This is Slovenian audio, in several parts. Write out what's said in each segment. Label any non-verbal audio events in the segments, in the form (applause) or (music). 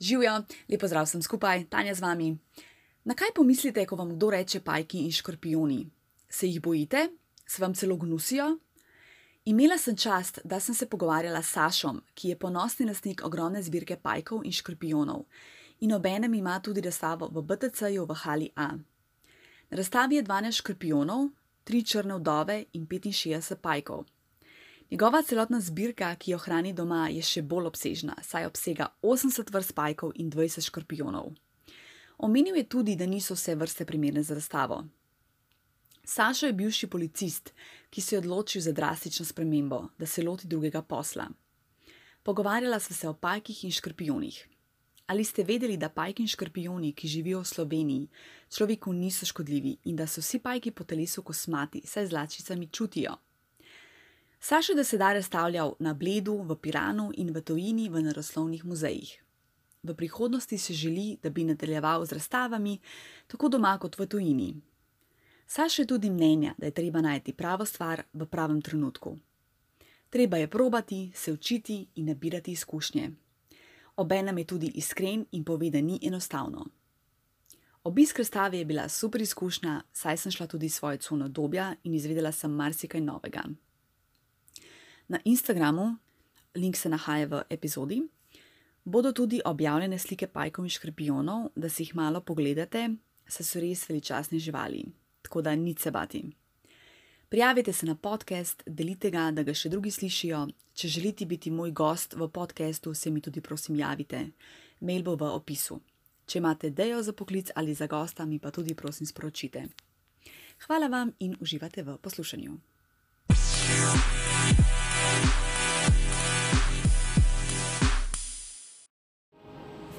Živijo, lepo zdrav sem skupaj, Tanja z vami. Na kaj pomislite, ko vam kdo reče pajki in škorpioni? Se jih bojite, se vam celo gnusijo? Imela sem čast, da sem se pogovarjala s Sašom, ki je ponosni lastnik ogromne zbirke pajkov in škorpionov in obenem ima tudi razstavo v BTC-ju v Hali A. Na razstavi je 12 škorpionov, 3 črne vdove in 65 pajkov. Njegova celotna zbirka, ki jo hrani doma, je še bolj obsežna, saj obsega 80 vrst pajkov in 20 škorpionov. Omenil je tudi, da niso vse vrste primerne za razstavo. Sašo je bivši policist, ki se je odločil za drastično spremembo, da se loti drugega posla. Pogovarjala sva se o pajkih in škorpionih. Ali ste vedeli, da pajki in škorpioni, ki živijo v Sloveniji, človeku niso škodljivi in da so vsi pajki po telesu kosmati, saj z lačicami čutijo? Sašo je do sedaj razstavljal na Bledu, v Piranu in v Tojini v naroslovnih muzejih. V prihodnosti se želi, da bi nadaljeval z razstavami, tako doma kot v Tojini. Sašo je tudi mnenja, da je treba najti pravo stvar v pravem trenutku. Treba je probati, se učiti in nabirati izkušnje. Obenem je tudi iskren in pove, da ni enostavno. Obisk razstave je bila super izkušnja, saj sem šla tudi svojo cono dobja in izvedela sem marsikaj novega. Na Instagramu, link se nahaja v epizodi, bodo tudi objavljene slike pajkov in škrpionov, da si jih malo pogledate, saj so res veličastne živali, tako da nič se bati. Prijavite se na podcast, delite ga, da ga še drugi slišijo. Če želite biti moj gost v podkastu, se mi tudi prosim javite. Mail bo v opisu. Če imate idejo za poklic ali za gosta, mi pa tudi prosim sporočite. Hvala vam in uživate v poslušanju.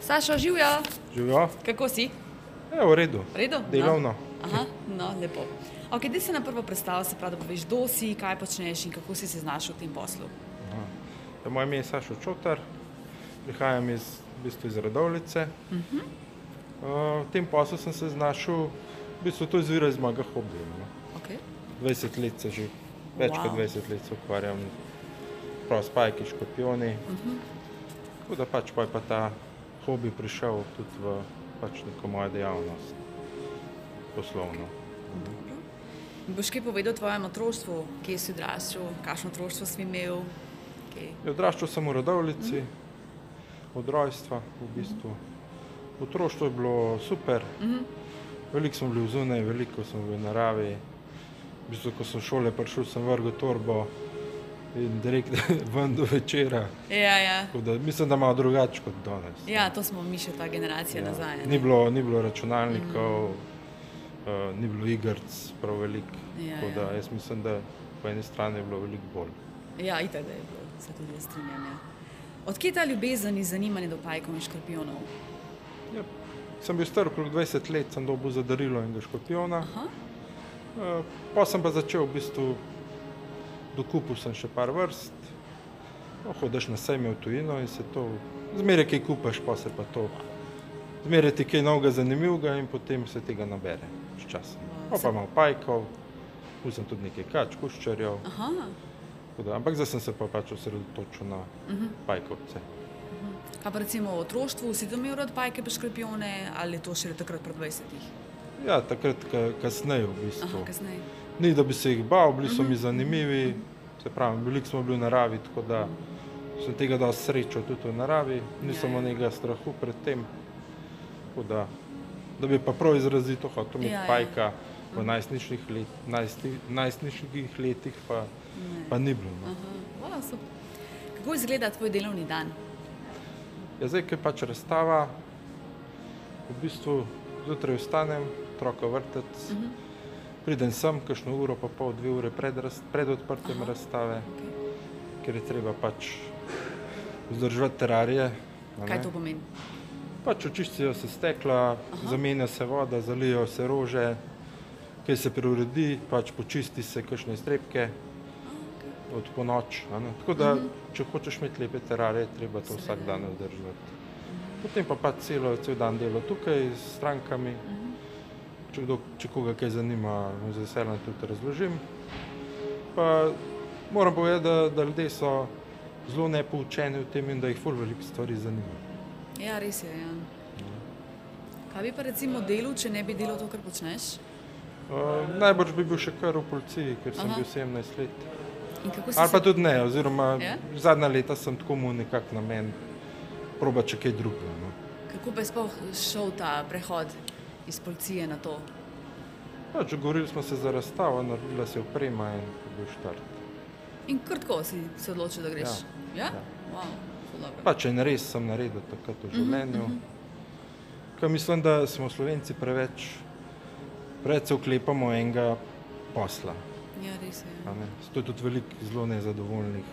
Saša, živijo, Živijo? kako si? Je v redu. V redu? Delovno. No. Aha, no, lepo. Ok, da se na prvo predstavlja, se pravi, da poveš, kdo si, kaj počneš in kako si se znašel v tem poslu. Ja, moje ime je Sašo Čotar, prihajam iz, v bistvu iz Radovlice. Uh -huh. uh, v tem poslu sem se znašel, v bistvu to izvira iz mojega hobija. No. Okay. 20 let se že, več Wow. kot 20 let se ukvarjam prav s pajki, škorpioni. Uh -huh. Tako da pač pa je pa ta hobi prišel tudi v pač neko mojo dejavnost poslovno. Boš kaj povedal o tvojem otroštvu, kje si odraščal, kakšno otroštvo si imel? Kaj? Ja, Odraščal sem v Radovlici, od rojstva v bistvu. Otroštvo je bilo super, veliko smo bili zunaj, veliko smo bili v naravi. V bistvu, ko sem v šole prišel, sem vrgel torbo in direkt (laughs) ven do večera. Ja, ja. Tako Da, mislim, da malo drugače kot danes. ja, to smo mi še ta generacija Ja. nazaj. Ni, bilo, ni bilo računalnikov, uh, ni bilo igrc prav veliko. Ja, Tako da ja. jaz mislim, da po eni strani je bilo veliko bolj. Ja, itak da je bilo, se tudi jaz strinjam. Ja. Odkje ta ljubezen in zanimanje do pajkov in škorpionov? Ja, sem bil star okrog 20 let, sem dobil za darilo enega škorpiona. Aha. Uh, pa sem pa začel v bistvu, dokupil sem še par vrst. No, hodiš na sejme v tujino in se to, zmeraj kaj kupaš, pa se pa to, zmeraj ti kaj novega zanimivega in potem se tega nabere s časom. Pa, pa malo pajkov, sem tudi nekaj kač, kuščarjev, Aha. da, ampak zdaj sem se pa pač osredotočil na pajkovce. Kaj pa recimo v otroštvu, si tam imel rad pajke pa škorpione ali to šele takrat pred 20-ih? Ja, takrat ka, kasneje v Aha, bistvu. kasneje. Ni, da bi se jih bal, bili so mi zanimivi, se pravi, veliko smo bili v naravi, tako da sem tega dal srečo tudi v naravi, nisem Ja, ja. imel nekega strahu pred tem. Tako da, da bi pa prav izrazito hotel imeti Ja, ja. pajka v najstniških, let, najsti, najstniških letih, pa, pa ni bilo. No. Aha. Wow. Kako izgleda tvoj delovni dan? Ja, zdaj, ker pač razstava, v bistvu zjutraj vstanem, otroka vrtec, uh Mhm. -huh. Pridem sem, kakšno uro, pa pol, dve ure pred, raz, pred odprtjem Aha. razstave. Okay. ker je treba pač vzdrževati terarije. Kaj to pomeni? Pač očistijo se stekla, zamenja se voda, zalijo se rože, kaj se preuredi, pač počisti se kakšne iztrebke od ponoč. a ne. Tako da, če hočeš imeti lepe terarije, je treba to vsak dan vzdrževati. Potem pa pač celo, cel dan delo tukaj s strankami. Če, kdo, če koga kaj zanima, mu z veseljem tudi razložim. Pa moram povedati, da, da ljudje so zelo nepoučeni v tem in da jih ful veliko stvari zanima. Ja, res je. Ja. Kaj bi pa recimo delal, če ne bi delal to, kar počneš? Uh, najbrž bi bil še kar v policiji, ker sem Aha. bil 17 let. Ali pa se- tudi ne, oziroma Ja? zadnja leta sem tako mu nekako namen proba če kaj drugega. No. Kako pa je sploh šel ta prehod iz policije na to? Pač, govorili smo se za razstavo, naredila se je oprema in bil štart. In krtko si se odločil, da greš. Ja? Ja. Wow, ful dobro. Pač en res sem naredil takrat Mhm, v življenju. Ker mislim, da smo Slovenci preveč, preveč se oklepamo enega posla. Ja, res je. a ne. Zato je tudi veliko zelo nezadovoljnih.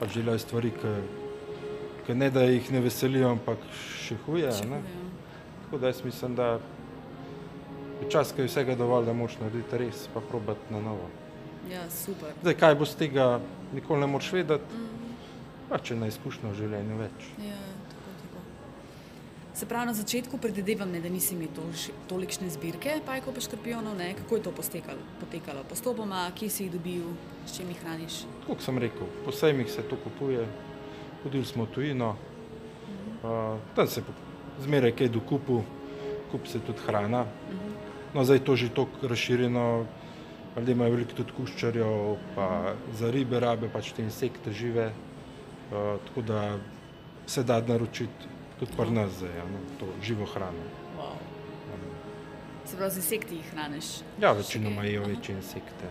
Pač delajo stvari, ki ne da jih ne veselijo, ampak še Če ne. huje, ja. Tako da jaz mislim, da je čas, ki je vsega dovolj, da moš narediti res, pa probati na novo. Ja, super. Zdaj, kaj bo z tega, nikoli ne moreš vedeti, Mm, pa če na izkušnjo v življenju več. ja, tako, tako. Se pravi, na začetku predvidevam, ne, da nisi imel tolš- tolikšne zbirke pajkov pa škorpionov, ne? kako je to potekalo? potekalo? Postopoma, kje si jih dobil, s čim jih hraniš? Kot sem rekel, po sejmih se to kupuje, hodili smo tujino, uh, tam se zmeraj kaj dokupu, kup se tudi hrana. No, zdaj je to že tako razširjeno, ljudje imajo veliko tudi kuščarjev, pa za ribe rabe pač te insekte žive, uh, tako da se da naročiti tudi pri nas zdaj, ja, no, to živo hrano. Wow. Se pravi, z insekti jih hraniš. Ja, večinoma jejo večje insekte,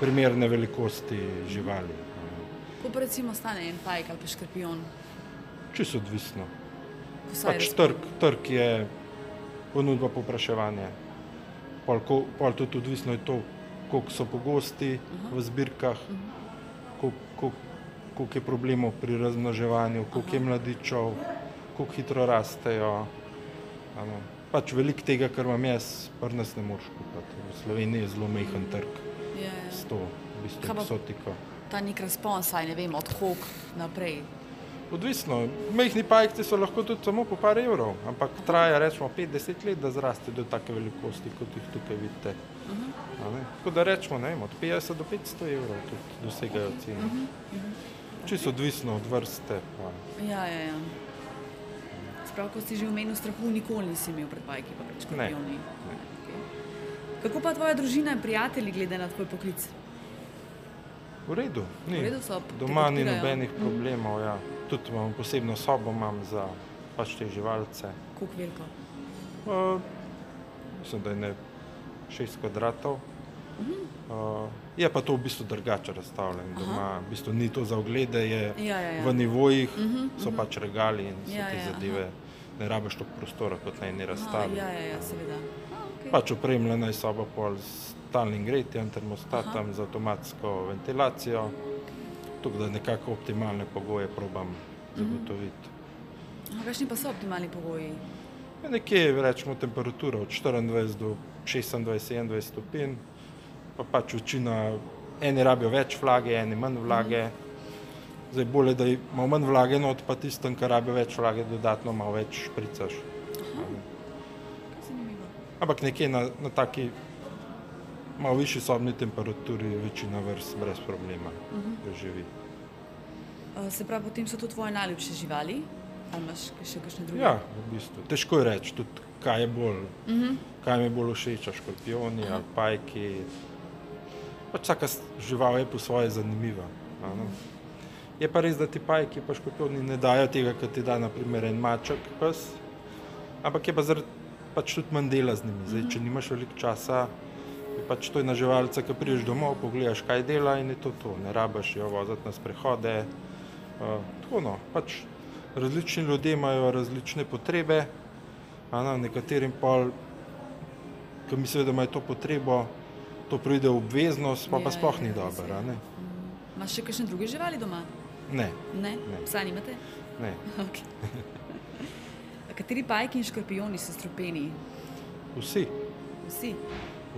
primerne velikosti živali. ja. Kako pa recimo stane en pajk ali pa škorpion? Čisto odvisno. Vsaj Pač trg, trg je ponudba, popraševanje. Pol, ko, pol tudi odvisno je to, koliko so pogosti v zbirkah, koliko, koliko, koliko je problemov pri razmnoževanju, koliko je mladičev, koliko hitro rastejo. a ne. Pač veliko tega, kar imam jaz, pri nas ne moreš kupiti. V Sloveniji je zelo majhen trg Ja, ja. s to v bistvu pa- eksotiko. Ta nek razpon, saj ne vem, od kok naprej. Odvisno. Majhni pajki so lahko tudi samo po par evrov, ampak traja rečemo 5-10 let, da zraste do take velikosti, kot jih tukaj vidite. A ne? Tako da rečemo, ne vem, od 50 do 500 evrov tudi dosegajo cene. Čisto odvisno od vrste. Pa. Ja, ja, ja. Sprav, ko si že omenil strahu, nikoli nisi imel pred pajki, pa pred škorpioni. ne. Okay. Kako pa tvoja družina in prijatelji glede na tvoj poklic? V redu, ni. V redu so, Doma ni nobenih problemov. Ja. Tudi imam posebno sobo imam za pač te živalce. Koliko veliko? Uh, mislim, da je ne 6 kvadratov. Uh, je pa to v bistvu drugače razstavljeno. Doma v bistvu ni to za oglede, je Ja, ja, ja. v nivojih, Mhm, uh -huh, so uh -huh. pač regali in so Ja, te ja, zadeve. Ne rabiš toliko prostora kot na eni Aha, razstavi. ja, ja, ja, seveda. A, okay. Pač opremljena je soba pol s stalnim gretjem, termostatom, z avtomatsko ventilacijo, tako da nekako optimalne pogoje probam zagotoviti. A, Kakšni pa so optimalni pogoji? Je Nekje rečemo temperatura od 24 do 26-27 stopinj, pa pač večina, eni rabijo več vlage, eni manj vlage. Zdaj bolje, da ima manj vlage, not pa tistem, ki rabijo več vlage, dodatno malo več špricaš. Ampak nekje na, na taki malo višji sobni temperaturi večina vrst brez problema, da živi. A, Se pravi, potem so to tvoje najljubše živali? Ali imaš še kakšne druge? Ja, v bistvu. Težko je reči, tudi kaj je bolj, uh -huh. kaj mi je bolj všeč, škorpioni ali pajki. Pač vsaka žival je po svoje zanimiva. a ne. Je pa res, da ti pajki pa škorpioni ne dajo tega, kar ti da naprimer en maček pes, ampak je pa zaradi pač tudi manj dela z njimi. Zdaj, če nimaš veliko časa, je pač to ena živalca, ki prideš domov, pogledaš, kaj dela in je to to. Ne rabiš jo voziti na sprehode. Uh, tako no, pač različni ljudje imajo različne potrebe, a ne, nekaterim pa, ki mislijo, da imajo to potrebo, to pride v obveznost, pa, Ja, pa sploh ja, ni res dobro. je. Ne? Imaš še kakšne druge živali doma? Ne, Ne, Ne. psa nimate? ne. (laughs) Okay. (laughs) Kateri pajki in škorpioni so strupeni? Vsi, Vsi.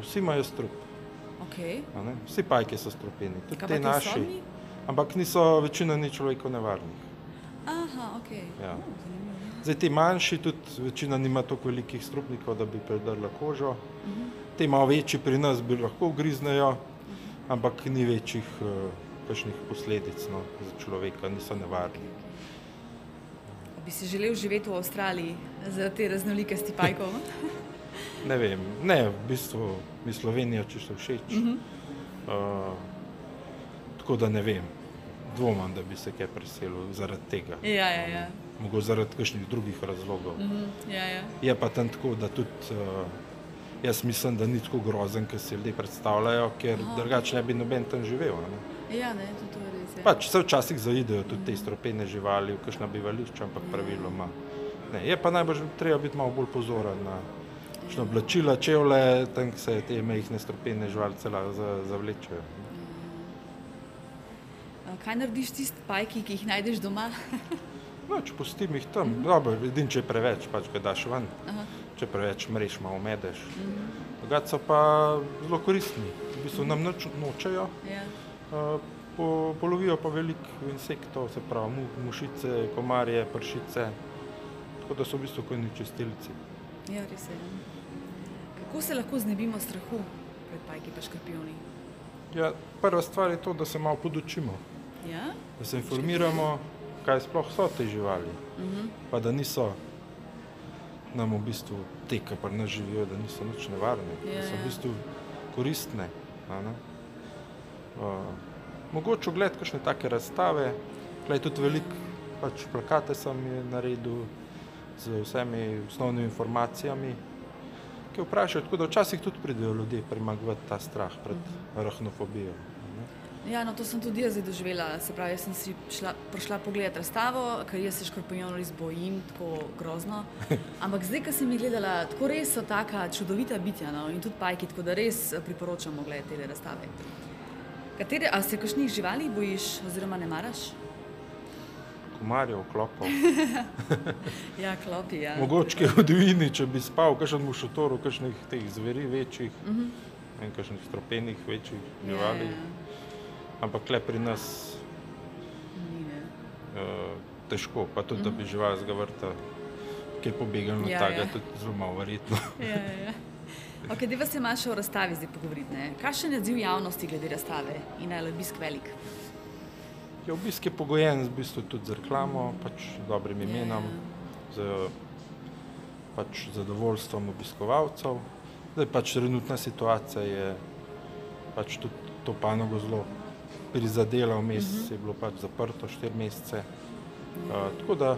Vsi imajo strup. Okay. Vsi pajki so strupeni, tudi Kaj ti naši. sobni? Ampak niso večina ni človeku nevarnih. Aha, ok. Ja. Zanimivo. Zdaj ti manjši, tudi večina nima toliko velikih strupnikov, da bi predrla kožo. Te malo večji pri nas bi lahko ugriznejo, ampak ni večjih uh, kakšnih posledic no, za človeka, niso nevarni. Bi si želel živeti v Avstraliji zaradi te raznolikosti pajkov? (laughs) Ne vem, ne, v bistvu mi Slovenija čisto všeč. Uh -huh. uh, tako da ne vem, dvomam, da bi se kaj preselil zaradi tega. Ja, ja, ja. Mogoče zaradi kakšnih drugih razlogov. Uh -huh. ja, ja. Je pa tam tako, da tudi uh, jaz mislim, da ni tako grozen, kot si ljudje predstavljajo, ker drugače ne bi noben tam živel. Ne? Ja, ne, to je res. Ja. Pač se včasih zaidejo tudi te stropene živali, v kakšna bivališča, ampak praviloma. Ne, je pa najbolj treba biti malo bolj pozoren na oblačila, čevlje, tam se te mehne stropene živali cela zavlečejo. Kaj narediš tiste pajki, ki jih najdeš doma? (laughs) no, če pustim jih tam, -hmm. dobro, edin, če je preveč, pač ga daš ven. Aha. Če preveč mreš, malo medeš. Mm -hmm. so pa zelo koristni, v bistvu nam noč, nočejo. Yeah. Ja. Uh, po, polovijo pa veliko insektov, se pravi mu, mušice, komarje, pršice, tako da so v bistvu kot čistilci. Ja, res je. Kako se lahko znebimo strahu pred pajki in škorpioni? Ja, prva stvar je to, da se malo podučimo. Ja? Da se informiramo, kaj sploh so te živali. Uh mhm. -huh. Pa da niso nam v bistvu te, ki pa ne živijo, da niso nič nevarne, ja, da so v ja. bistvu koristne. Uh, mogoče ogled kakšne take razstave, tukaj tudi veliko pač plakate sem naredil z vsemi osnovnimi informacijami ki vprašajo, tako da včasih tudi pridejo ljudje premagovati ta strah pred arahnofobijo. Ja, no, to sem tudi jaz doživela. Se pravi, sem si šla, prišla pogledati razstavo, ker jaz se škorpijonov res bojim, tako grozno. Ampak zdaj, ko sem jih gledala, tako res so taka čudovita bitja no? in tudi pajki, tako da res eh, priporočamo gledati te razstave. Katere, a se kakšnih živali bojiš oziroma ne maraš? Komarjev, klopov. (laughs) ja, klopi. Ja. Mogoče v Dvini, če bi spal, kakšen v šotoru, kakšnih teh zveri večjih, uh mhm. -huh. kakšnih stropenih večjih živali. Ja, ja. Ampak le pri nas Ni, uh, težko, pa tudi, uh -huh. da bi mhm. žival z vrta, ki je pobegal na ja, tega, ja. tudi zelo malo verjetno. (laughs) ja, ja. Okay, Deva se imaš o razstavi zdaj pogovoriti. Kakšen je odziv javnosti glede razstave in ali je obisk velik? Je obisk je pogojen z bistvu tudi z reklamo, pač dobrim imenom, z pač zadovoljstvom obiskovalcev. Zdaj pač trenutna situacija je pač tudi to panogo zelo prizadela, vmes uh -huh. je bilo pač zaprto štiri mesece. Uh, tako da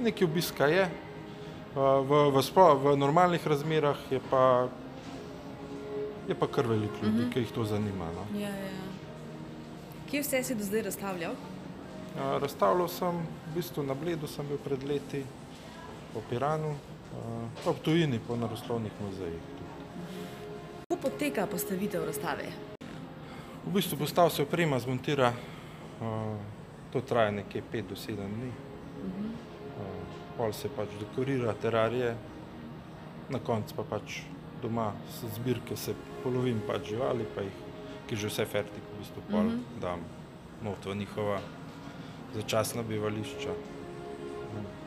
nekaj obiska je. Uh, v, v, spo, v normalnih razmerah je pa, je pa kar veliko ljudi, uh -huh. ki jih to zanima. No. Ja, ja. Kje vse si do zdaj razstavljal? Razstavljal sem v bistvu na Bledu, sem bil pred leti po Piranu, pa v tujini po naroslovnih muzejih. Kako poteka postavitev razstave? V bistvu postav se oprema, zmontira, to traja nekje 5 do 7 dni. Pol se pač dekorira terarije, na koncu pa pač doma zbirke se polovim pač živali, pa jih ki že vse fertik v bistvu pol mm -hmm. dam not v njihova začasna bivališča.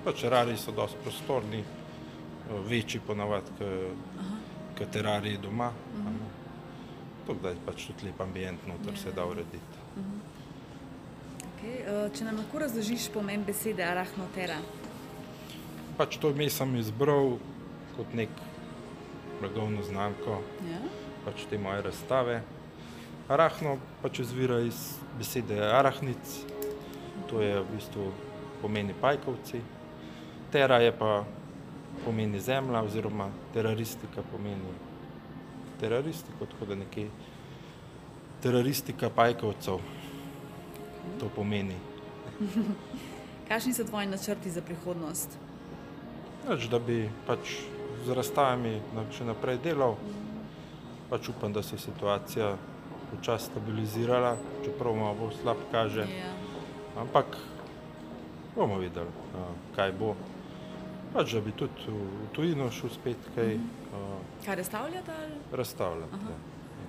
Pač terariji so dosti prostorni, večji ponavad kot terariji doma. Mm -hmm. To je pač tudi lep ambient, noter se da urediti. Mm -hmm. okay. Če nam lahko razložiš pomen besede arachnotera? Pač to ime sem izbral kot nek blagovno znamko ja? pač te moje razstave. Arahno pač izvira iz besede arahnic, to je v bistvu pomeni pajkovci. Tera je pa pomeni zemlja oziroma teraristika pomeni teraristiko, tako da nekaj teraristika pajkovcev to pomeni. (laughs) Kakšni so tvoji načrti za prihodnost? Nač, da bi pač z razstavami še naprej delal, pač upam, da se situacija počasi stabilizirala, čeprav malo bolj slab kaže. Ja. Ampak bomo videli, kaj bo. Pač, da bi tudi v tujino šel spet kaj. -hmm. Kaj razstavljate? Razstavljate.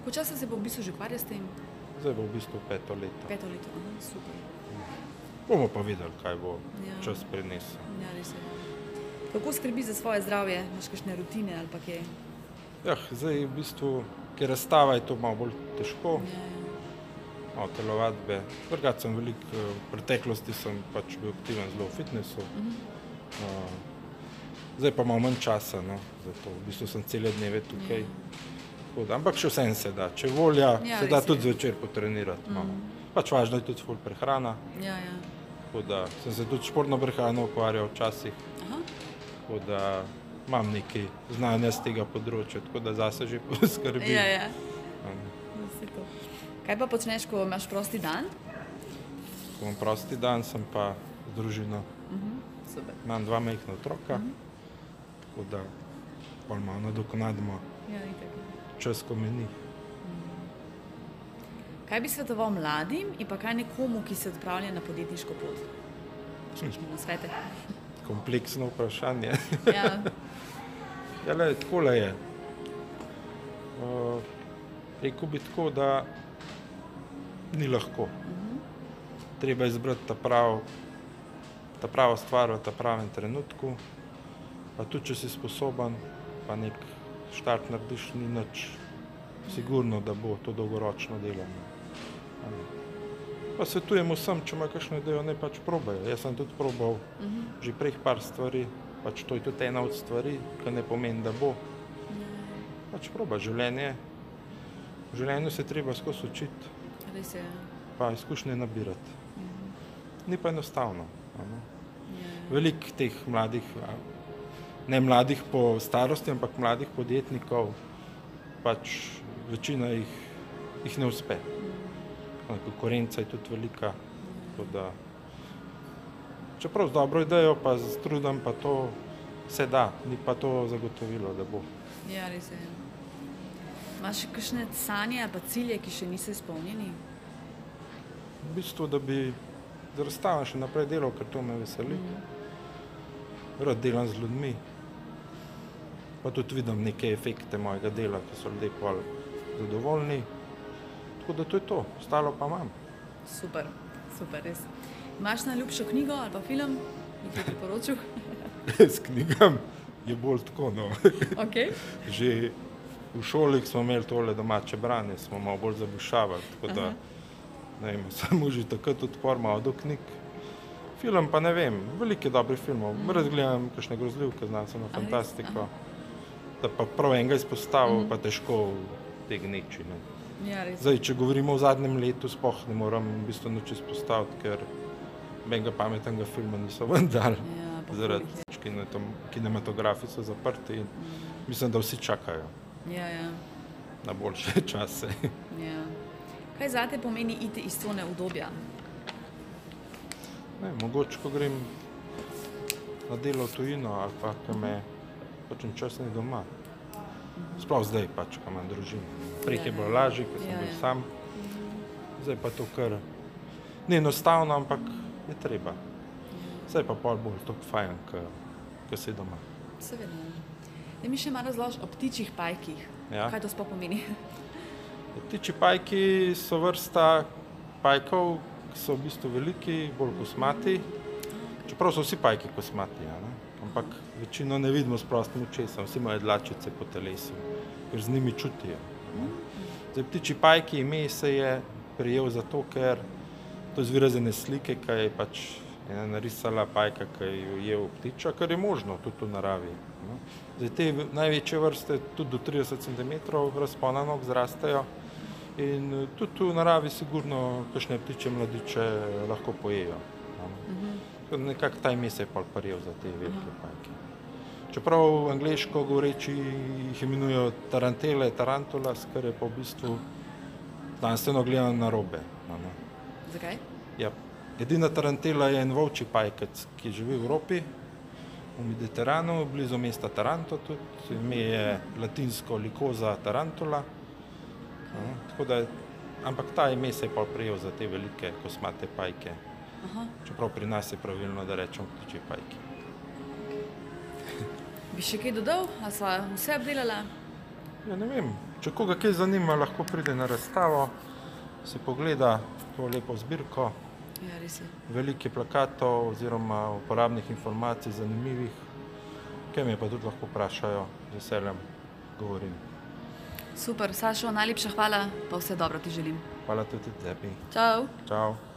Ja. Časa se bo v bistvu že ukvarjal s tem? Zdaj bo v bistvu peto leto. Peto leto, Aha, super. Bomo pa videli, kaj bo ja. čas prinesel. Ja, Kako skrbi za svoje zdravje, imaš kakšne rutine ali kaj? Ja, zdaj v bistvu ker razstava je to malo bolj težko, malo telovadbe. Drugače sem veliko, v preteklosti sem pač bil aktiven zelo v fitnessu, Uh, zdaj pa imam manj časa, no, zato v bistvu sem cele dneve tukaj. Tako Da, ampak še vsem se da, če volja, Ja, se da je. tudi zvečer potrenirati. Mm. Malo. Pač važno je tudi ful prehrana, Ja, ja. tako da sem se tudi športno prehrano ukvarjal včasih, Aha. tako da imam nekaj znanja z tega področja, tako da zase že (laughs) poskrbim. Ja, ja. Um. Kaj pa počneš, ko imaš prosti dan? Ko imam prosti dan, sem pa z družino. Super. Imam dva majhna otroka, tako da pol malo nadoknadimo Ja, itak. čas, ko me ni. Kaj bi svetoval mladim in pa kaj nekomu, ki se odpravlja na podjetniško pot? Kakšne na svete? Kompleksno vprašanje. Ja, (laughs) Ja, le, takole je. Uh, rekel bi tako, da ni lahko. Treba je izbrati ta, prav, ta pravo stvar v ta pravem trenutku. Pa tudi, če si sposoben, pa nek štart narediš, ni nič sigurno, da bo to dolgoročno delo. Pa svetujem vsem, če ima kakšno idejo, ne pač probajo. Jaz sem tudi probal že prej par stvari, pač to je tudi ena od stvari, ki ne pomeni, da bo. Pač proba življenje. V življenju se treba skozi učiti, res je. pa izkušnje nabirati. Ni pa enostavno. a ne. Ja. Veliko teh mladih, ne mladih po starosti, ampak mladih podjetnikov, pač večina jih, jih ne uspe. A, Konkurenca je tudi velika. tako Da, čeprav z dobro idejo, pa z trudom, pa to se da, ni pa to zagotovilo, da bo. ja, res je. Imaš še kakšne sanje ali cilje, ki še niso izpolnjeni? V bistvu, da bi z razstavo še naprej delal, ker to me veseli. Rad delam z ljudmi. Pa tudi vidim neke efekte mojega dela, ki so ljudje pol zadovoljni. Tako da to je to, ostalo pa imam. Super, super, res. Imaš najljubšo knjigo ali pa film, ki ti je priporočil? (laughs) S knjigam je bolj tako. No. (laughs) okay. Že v šoli smo imeli tole domače branje, smo malo bolj zabušavali. Tako da vem, (laughs) samo že takrat odpor malo do knjig. Film pa ne vem, veliko je dobrih filmov. Mm. Razgledam kakšne grozljivke, znanstveno fantastiko. Da pa prav enega izpostavil, mm. pa težko tegneči. Ne. Ja, res. Zdaj, če govorimo o zadnjem letu, spoh ne moram v bistvu nič izpostaviti, ker menega pametnega filma niso (laughs) vendar. Ja, Zaradi kinetom- kinematografi so zaprti in mislim, da vsi čakajo Ja, ja, na boljše (laughs) čase. ja. Kaj zate pomeni iti iz cone udobja? Ne, mogoče, ko grem na delo v tujino ali pa, ko me počem čas ni doma. Sploh zdaj pač, ko imam družino. Prej Ja, je ja. bilo lažje, ko sem Ja, bil ja. sam. Zdaj pa to kar ni enostavno, ampak je treba. Zdaj pa pol bolj tako fajn, ko si doma. Seveda. Da mi še malo razložiš o ptičjih pajkih. Ja. Kaj to sploh pomeni? Tiči pajki so vrsta pajkov, ki so v bistvu veliki, bolj kosmati. Čeprav so vsi pajki kosmati, a ne? ampak večino ne vidimo s prostim očesom, vsi imajo dlačice po telesu, ker z njimi čutijo. ne. Zdaj, ptiči pajki ime se je prijel zato, ker to izvira iz ene slike, ki je pač ena narisala pajka, ki je ujel ptiča, kar je možno tudi v naravi. ne. Zdaj, te največje vrste tudi do 30 cm razpona nog zrastejo in tudi v naravi sigurno kakšne ptiče mladiče lahko pojejo. ne. Tako da Nekako ta ime se je pol prijel za te velike pajke. Čeprav angliško govoreči jih imenujejo tarantele, tarantulas, kar je pa v bistvu znanstveno gledano narobe. a ne. Zakaj? Ja, edina tarantela je en volčji pajkec, ki živi v Evropi, v Mediteranu, blizu mesta Taranto, tudi ime je latinsko likoza tarantula. Tako da, ampak ta ime se je pa prijel za te velike kosmate pajke. Aha. Čeprav pri nas je pravilno, da rečemo ptičje pajke. (laughs) Bi še kaj dodal, a sva vse obdelala? Ja, ne vem, če koga kaj zanima, lahko pride na razstavo, si pogleda to lepo zbirko. Ja, res je. Veliko je plakatov oziroma uporabnih informacij, zanimivih, kaj me pa tudi lahko vprašajo, z veseljem govorim. Super, Sašo, najlepša hvala, pa vse dobro ti želim. Hvala tudi tebi. Čau! Čau.